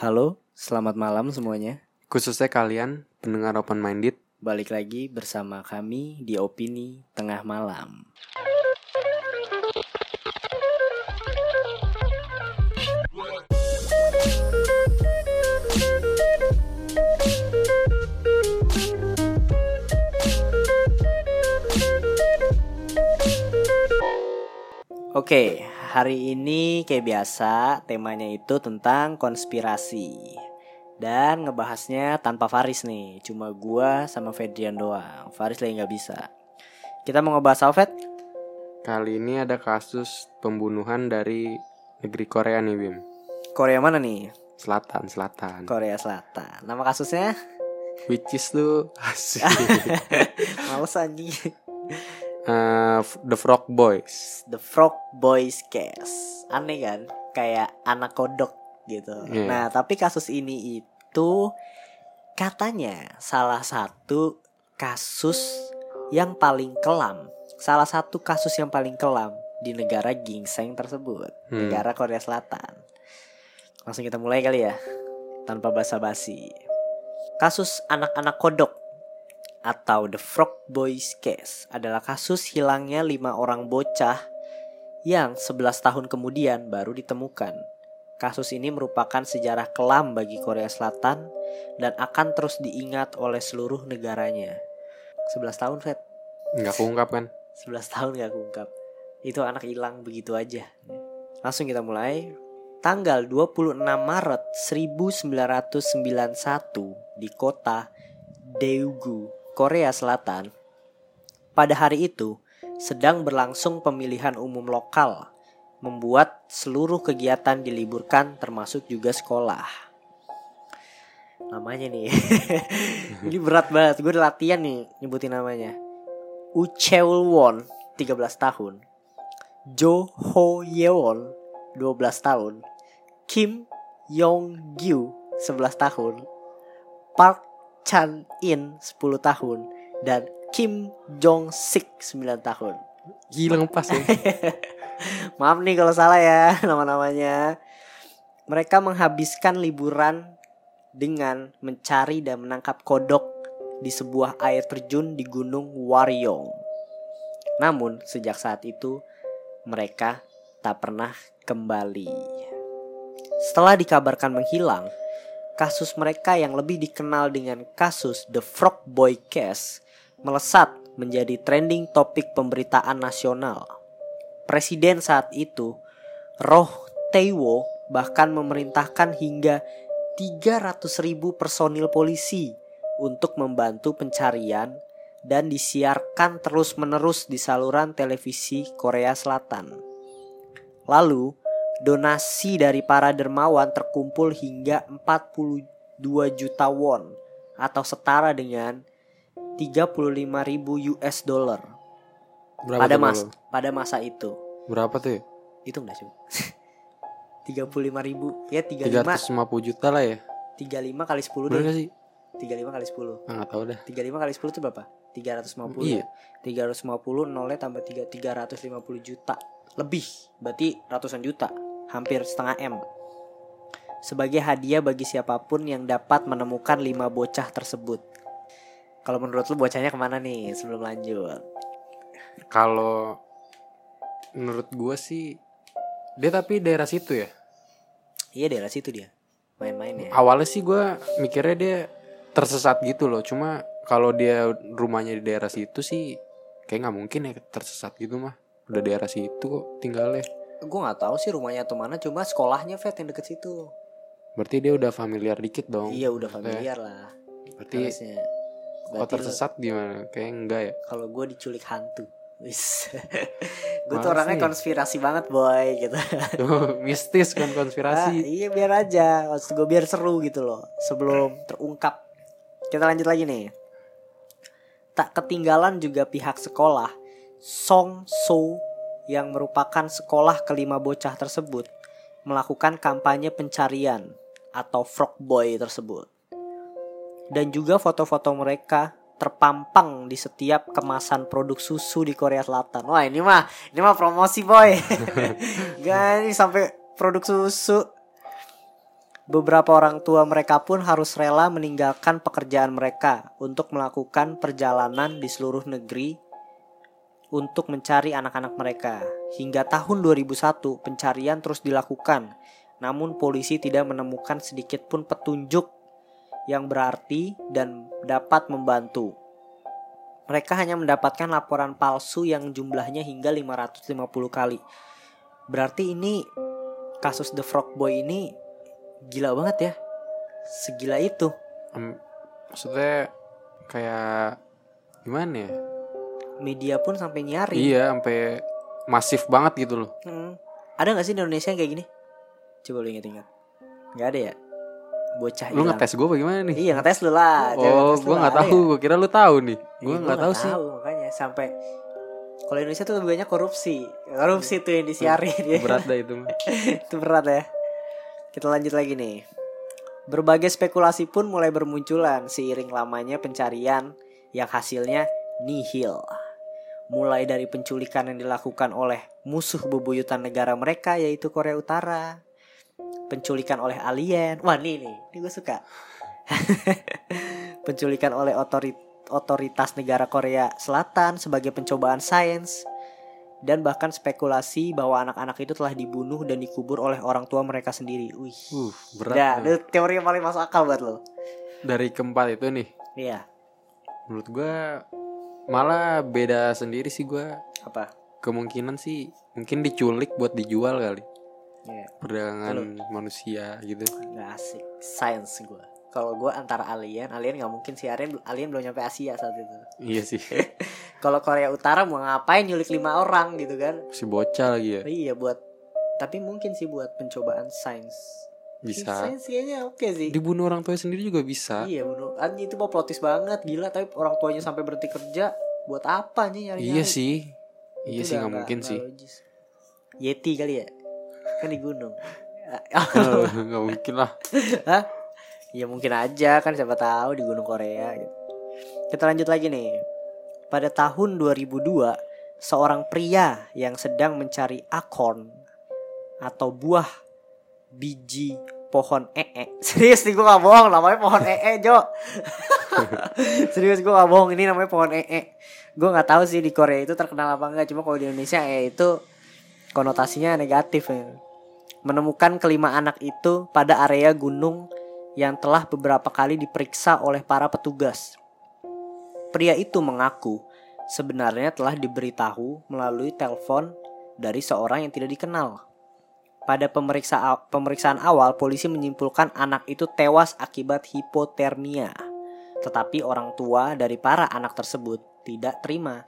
Halo, selamat malam semuanya. Khususnya kalian pendengar open minded. Balik lagi bersama kami di Opini Tengah Malam. Oke, hari ini kayak biasa temanya itu tentang konspirasi Dan ngebahasnya tanpa Faris nih Cuma gua sama Fedrian doang Faris lagi nggak bisa Kita mau ngebahas apa Fed? Kali ini ada kasus pembunuhan dari negeri Korea nih Bim. Korea mana nih? Selatan, selatan. Korea Selatan Nama kasusnya? Which is tuh asik. Males anjing Eh, The Frog Boys. The Frog Boys Case Aneh kan? Kayak anak kodok gitu Iya. Nah tapi kasus ini itu Katanya salah satu kasus yang paling kelam Salah satu kasus yang paling kelam di negara gingseng tersebut Hmm. Negara Korea Selatan Langsung kita mulai kali ya Tanpa basa-basi Kasus anak-anak kodok atau The Frog Boys Case adalah kasus hilangnya lima orang bocah yang 11 tahun kemudian baru ditemukan. Kasus ini merupakan sejarah kelam bagi Korea Selatan dan akan terus diingat oleh seluruh negaranya. 11 tahun, Fed. Nggak keungkap kan? 11 tahun gak keungkap. Itu anak hilang begitu aja. Langsung kita mulai. Tanggal 26 Maret 1991 di kota Daegu, Korea Selatan. Pada hari itu, sedang berlangsung pemilihan umum lokal, membuat seluruh kegiatan diliburkan termasuk juga sekolah. Namanya nih. Ini berat banget. Gue udah latihan nih nyebutin namanya. Ucheul Won 13 tahun. Jo Ho Yeon 12 tahun. Kim Yong Gyu 11 tahun. Park Chan In 10 tahun dan Kim Jong Sik 9 tahun. Gila ngepas ya. Maaf nih kalau salah ya nama-namanya. Mereka menghabiskan liburan dengan mencari dan menangkap kodok di sebuah air terjun di Gunung Waryong. Namun sejak saat itu mereka tak pernah kembali. Setelah dikabarkan menghilang, kasus mereka yang lebih dikenal dengan kasus The Frog Boy Case melesat menjadi trending topik pemberitaan nasional. Presiden saat itu, Roh Tae-wo bahkan memerintahkan hingga 300 ribu personil polisi untuk membantu pencarian dan disiarkan terus-menerus di saluran televisi Korea Selatan. Lalu, donasi dari para dermawan terkumpul hingga 42 juta won atau setara dengan 35 ribu US dollar Berapa pada mas lo? pada masa itu. Berapa tuh? Itu enggak coba. 35 ribu ya 35 350 juta lah ya. 35 kali 10 Bener deh. gak sih? 35 kali 10. Ah, nggak tahu dah. 35 kali 10 itu berapa? 350 Iya. ya? 350 nolnya tambah 3 350 juta lebih berarti ratusan juta hampir setengah M sebagai hadiah bagi siapa pun yang dapat menemukan lima bocah tersebut kalau menurut lu bocahnya ke mana nih sebelum lanjut Kalau menurut gua sih dia tapi daerah situ ya. iya daerah situ dia main-main ya Awalnya sih gua mikirnya dia tersesat gitu loh. Cuma kalau dia rumahnya di daerah situ sih kayak nggak mungkin ya tersesat gitu mah. Udah daerah situ kok tinggalnya. Gue nggak tahu sih rumahnya atau mana cuma sekolahnya Vet yang deket situ Berarti dia udah familiar dikit dong. iya udah familiar lah Berarti harusnya Berarti lu- tersesat gimana? Kayak enggak ya. kalau gue diculik hantu Wis. gue tuh orangnya konspirasi banget boy gitu Tuh, mistis kan konspirasi. iya biar aja maksud gue biar seru gitu loh sebelum terungkap kita lanjut lagi nih tak ketinggalan juga pihak sekolah Song So yang merupakan sekolah kelima bocah tersebut melakukan kampanye pencarian atau frog boy tersebut dan juga foto-foto mereka terpampang di setiap kemasan produk susu di Korea Selatan. Wah ini mah ini mah promosi boy. Gak ini sampai produk susu. Beberapa orang tua mereka pun harus rela meninggalkan pekerjaan mereka untuk melakukan perjalanan di seluruh negeri untuk mencari anak-anak mereka. Hingga tahun 2001 pencarian terus dilakukan, namun polisi tidak menemukan sedikit pun petunjuk yang berarti dan dapat membantu. Mereka hanya mendapatkan laporan palsu yang jumlahnya hingga 550 kali. Berarti ini kasus The Frog Boy ini gila banget ya. Segila itu. Maksudnya kayak gimana ya? Media pun sampai nyari. Iya, sampai masif banget gitu loh. Hmm. Ada gak sih di Indonesia yang kayak gini? Coba lu inget-inget. Gak ada ya? Bocah Lu ngetes gue bagaimana nih? Iya ngetes lu lah. Jangan oh, gue nggak tahu. ya? Gue kira lu tahu nih. Gue gua nggak tahu sih. makanya sampai kalau Indonesia tuh lebih banyak korupsi. Korupsi tuh yang disiarin ya. Berat dah itu. itu berat ya. Kita lanjut lagi nih. Berbagai spekulasi pun mulai bermunculan seiring lamanya pencarian yang hasilnya nihil. Mulai dari penculikan yang dilakukan oleh musuh bebuyutan negara mereka yaitu Korea Utara. Penculikan oleh alien. Wah, nih nih, ini gue suka. penculikan oleh otori- otoritas negara Korea Selatan sebagai pencobaan sains dan bahkan spekulasi bahwa anak-anak itu telah dibunuh dan dikubur oleh orang tua mereka sendiri. Wih. Uh, berat. Nah, itu teori yang paling masuk akal buat lo. Dari keempat itu nih, Iya. menurut gue malah beda sendiri sih gue. Apa? Kemungkinan sih mungkin diculik buat dijual kali. Iya. Perdagangan manusia gitu. Nggak asik. Sains gue. Kalau gue antara alien, alien nggak mungkin sih alien, alien belum nyampe Asia saat itu. Iya sih. Kalau Korea Utara mau ngapain nyulik lima orang gitu kan? Si bocah lagi ya. Iya buat. Tapi mungkin sih buat pencobaan sains. Bisa. Sains kayaknya oke sih. Dibunuh orang tua sendiri juga bisa. Iya bunuh. Anjing itu mau plotis banget gila. Tapi orang tuanya sampai berhenti kerja. Buat apa nih nyari Iya sih. Iya sih nggak mungkin sih. Yeti kali ya. Kan di gunung. Oh, Nggak mungkin lah. Hah? Ya mungkin aja kan siapa tahu di gunung Korea gitu. Kita lanjut lagi nih. Pada tahun 2002, seorang pria yang sedang mencari acorn atau buah biji pohon ee. Serius nih gue gak bohong namanya pohon ee Jo. Serius gue gak bohong ini namanya pohon ee. Gue nggak tahu sih di Korea itu terkenal apa enggak. Cuma kalau di Indonesia ee itu konotasinya negatif ya. Menemukan kelima anak itu pada area gunung yang telah beberapa kali diperiksa oleh para petugas. Pria itu mengaku sebenarnya telah diberitahu melalui telepon dari seorang yang tidak dikenal. Pada pemeriksa pemeriksaan awal, polisi menyimpulkan anak itu tewas akibat hipotermia. Tetapi orang tua dari para anak tersebut tidak terima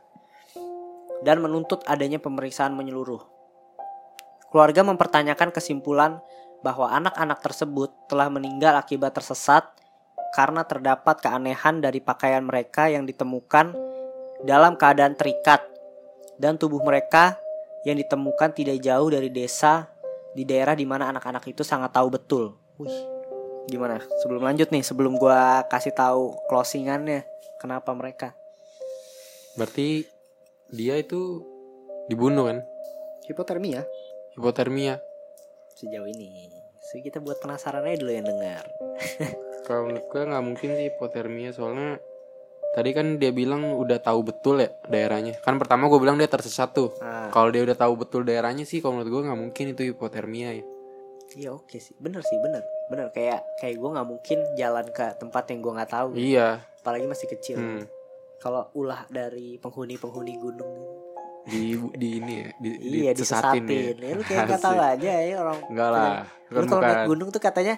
dan menuntut adanya pemeriksaan menyeluruh. Keluarga mempertanyakan kesimpulan bahwa anak-anak tersebut telah meninggal akibat tersesat karena terdapat keanehan dari pakaian mereka yang ditemukan dalam keadaan terikat dan tubuh mereka yang ditemukan tidak jauh dari desa di daerah di mana anak-anak itu sangat tahu betul. Wih, gimana? Sebelum lanjut nih, sebelum gua kasih tahu closingannya, kenapa mereka Berarti dia itu dibunuh kan? hipotermia Hipotermia. sejauh ini. So, kita buat penasaran aja dulu yang dengar. Kalau menurut gue nggak mungkin sih hipotermia soalnya tadi kan dia bilang udah tahu betul ya daerahnya. Kan pertama gue bilang dia tersesat tuh. Ah, Kalau dia udah tahu betul daerahnya sih, kalau menurut gue nggak mungkin itu hipotermia ya. iya oke sih, bener sih, bener, bener kayak kayak gue nggak mungkin jalan ke tempat yang gue nggak tahu, Iya. apalagi masih kecil. Hmm. Kalau ulah dari penghuni-penghuni gunung. Di di ini ya, di, iya disesatin disesatin. ya. Ya, lu kayak Asik. aja ya orang. Enggak lah. Lu kalau naik gunung tuh katanya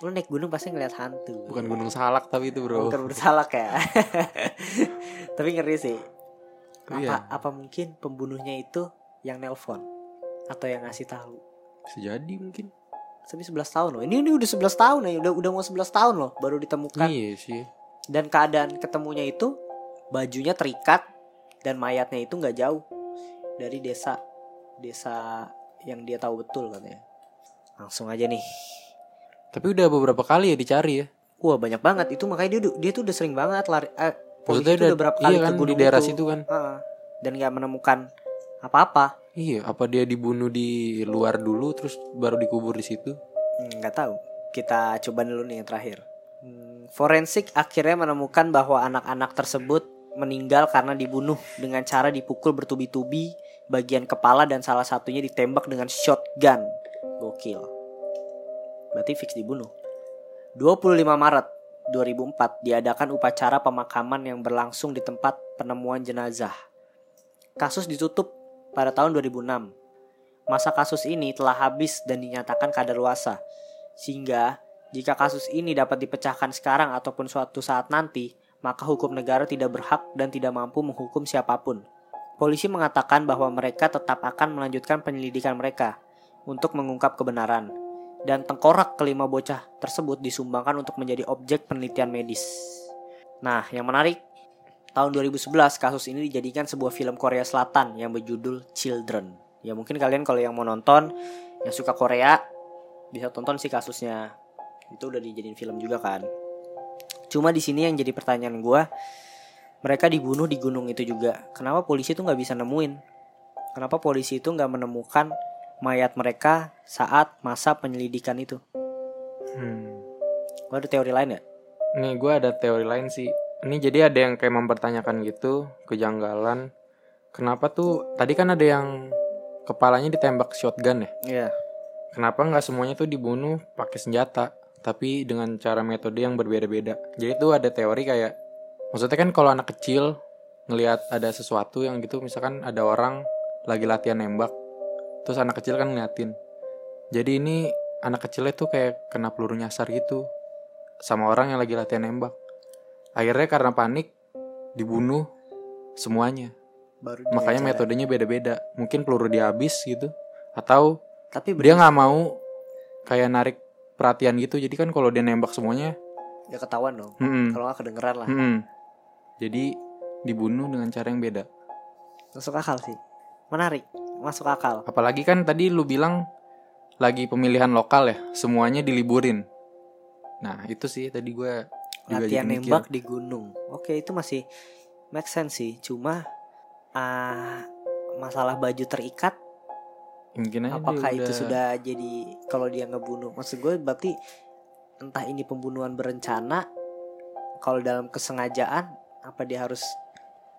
lu naik gunung pasti ngeliat hantu. bukan gunung salak tapi itu bro. Bukan bersalah ya. Tapi ngeri sih. Apa Iya. apa mungkin pembunuhnya itu yang nelpon atau yang ngasih tahu? Bisa jadi mungkin. Tapi 11 tahun loh. Ini ini udah 11 tahun ya, udah udah mau 11 tahun loh baru ditemukan. Iya sih. Dan keadaan ketemunya itu bajunya terikat dan mayatnya itu nggak jauh dari desa desa yang dia tahu betul katanya. Langsung aja nih. Tapi udah beberapa kali ya dicari ya. Wah banyak banget itu makanya dia dia tuh udah sering banget lari. Eh, Maksudnya udah, udah berapa kali iya ke kan di daerah itu. situ kan. Heeh. dan nggak menemukan apa-apa. Iya, apa dia dibunuh di luar dulu terus baru dikubur di situ? Hmm, nggak tahu. kita coba dulu nih yang terakhir. Hmm, forensik akhirnya menemukan bahwa anak-anak tersebut meninggal karena dibunuh dengan cara dipukul bertubi-tubi bagian kepala dan salah satunya ditembak dengan shotgun. Gokil. Berarti fix dibunuh. 25 Maret 2004 diadakan upacara pemakaman yang berlangsung di tempat penemuan jenazah. Kasus ditutup pada tahun 2006. Masa kasus ini telah habis dan dinyatakan kadaluarsa. Sehingga jika kasus ini dapat dipecahkan sekarang ataupun suatu saat nanti, maka hukum negara tidak berhak dan tidak mampu menghukum siapa pun. Polisi mengatakan bahwa mereka tetap akan melanjutkan penyelidikan mereka untuk mengungkap kebenaran. Dan tengkorak kelima bocah tersebut disumbangkan untuk menjadi objek penelitian medis. Nah, yang menarik, tahun 2011 kasus ini dijadikan sebuah film Korea Selatan yang berjudul Children. Ya mungkin kalian kalau yang mau nonton, yang suka Korea, bisa tonton sih kasusnya itu udah dijadiin film juga kan cuma di sini yang jadi pertanyaan gue mereka dibunuh di gunung itu juga kenapa polisi itu nggak bisa nemuin kenapa polisi itu nggak menemukan mayat mereka saat masa penyelidikan itu Hmm. lo ada teori lain ya Nih gue ada teori lain sih. Ini jadi ada yang kayak mempertanyakan gitu kejanggalan. Kenapa tuh tadi kan ada yang kepalanya ditembak shotgun ya? Iya Kenapa nggak semuanya tuh dibunuh pakai senjata, tapi dengan cara metode yang berbeda-beda? Jadi tuh ada teori kayak, maksudnya kan kalau anak kecil ngelihat ada sesuatu yang gitu, misalkan ada orang lagi latihan nembak, terus anak kecil kan ngeliatin. Jadi ini anak kecilnya tuh kayak kena peluru nyasar gitu, sama orang yang lagi latihan nembak. Akhirnya karena panik dibunuh semuanya. baru Makanya diwawancara. metodenya beda-beda. Mungkin peluru dia habis gitu, atau tapi dia nggak mau kayak narik perhatian gitu jadi kan kalau dia nembak semuanya ya ketahuan dong hmm, kalau nggak kedengeran lah hmm. jadi dibunuh dengan cara yang beda masuk akal sih menarik masuk akal. Apalagi kan tadi lu bilang lagi pemilihan lokal ya semuanya diliburin. Nah itu sih tadi gue latihan nembak di gunung. Oke itu masih make sense sih. Cuma ah masalah baju terikat mungkin aja apakah itu udah- sudah jadi kalau dia ngebunuh maksud gue berarti entah ini pembunuhan berencana kalau dalam kesengajaan apa dia harus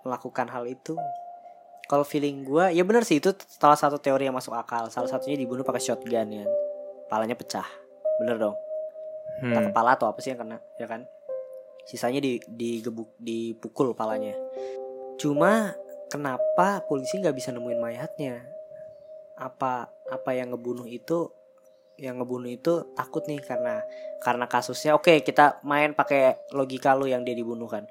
melakukan hal itu kalau feeling gue ya benar sih itu salah satu teori yang masuk akal. Salah satunya dibunuh pakai shotgun ya. Palanya pecah. Bener dong. Hmm. entah kepala atau apa sih yang kena ya kan? Sisanya di digebuk dipukul palanya. Cuma kenapa polisi nggak bisa nemuin mayatnya? Apa apa yang ngebunuh itu yang ngebunuh itu takut nih karena karena kasusnya. Oke kita main pakai logika lu yang dia dibunuh kan.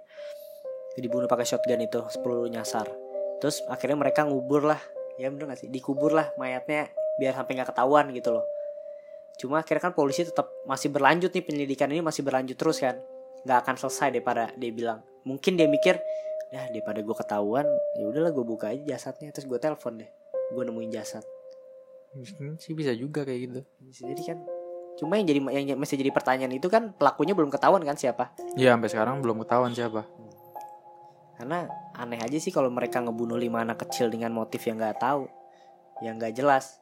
Dibunuh pakai shotgun itu 10 nyasar terus akhirnya mereka ngubur lah. Ya bener gak sih? Dikubur lah mayatnya biar sampai nggak ketahuan gitu loh. Cuma akhirnya kan polisi tetap masih berlanjut nih penyelidikan ini masih berlanjut terus kan. Nggak akan selesai daripada dia bilang. Mungkin dia mikir ya daripada gue ketahuan ya udahlah gue buka aja jasadnya. Terus gue telepon deh. Gue nemuin jasad. Mungkin sih bisa juga kayak gitu. Bisa jadi kan. Cuma yang jadi yang masih jadi pertanyaan itu kan pelakunya belum ketahuan kan siapa? Iya sampai sekarang belum ketahuan siapa karena aneh aja sih kalau mereka ngebunuh lima anak kecil dengan motif yang nggak tahu yang nggak jelas.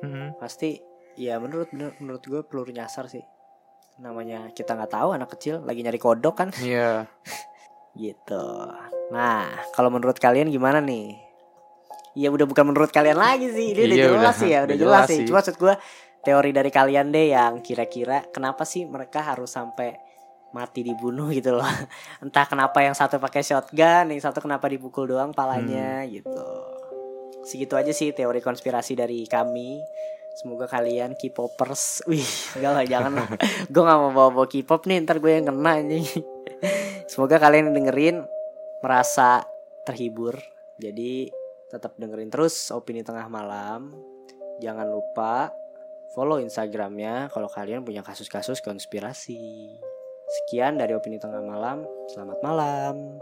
Hmm. pasti ya menurut menurut, gue peluru nyasar sih. Namanya kita nggak tahu anak kecil lagi nyari kodok kan. Iya. Gitu. Nah kalau menurut kalian gimana nih? Iya udah bukan menurut kalian lagi sih Ini udah Iya, jelas udah. sih ya Udah Udah jelas, jelas sih. sih. Cuma maksud gue Teori dari kalian deh yang kira-kira Kenapa sih mereka harus sampai Mati dibunuh gitu loh. Entah kenapa yang satu pakai shotgun Yang satu kenapa dipukul doang palanya Hmm. gitu. Segitu aja sih teori konspirasi dari kami. Semoga kalian K-popers. Wih enggak lah jangan lah. Gue gak mau bawa-bawa K-pop nih Ntar gue yang kena nih Semoga kalian dengerin Merasa terhibur. Jadi tetap dengerin terus Opini Tengah Malam. Jangan lupa follow Instagramnya Kalau kalian punya kasus-kasus konspirasi Sekian dari Opini Tengah Malam. Selamat malam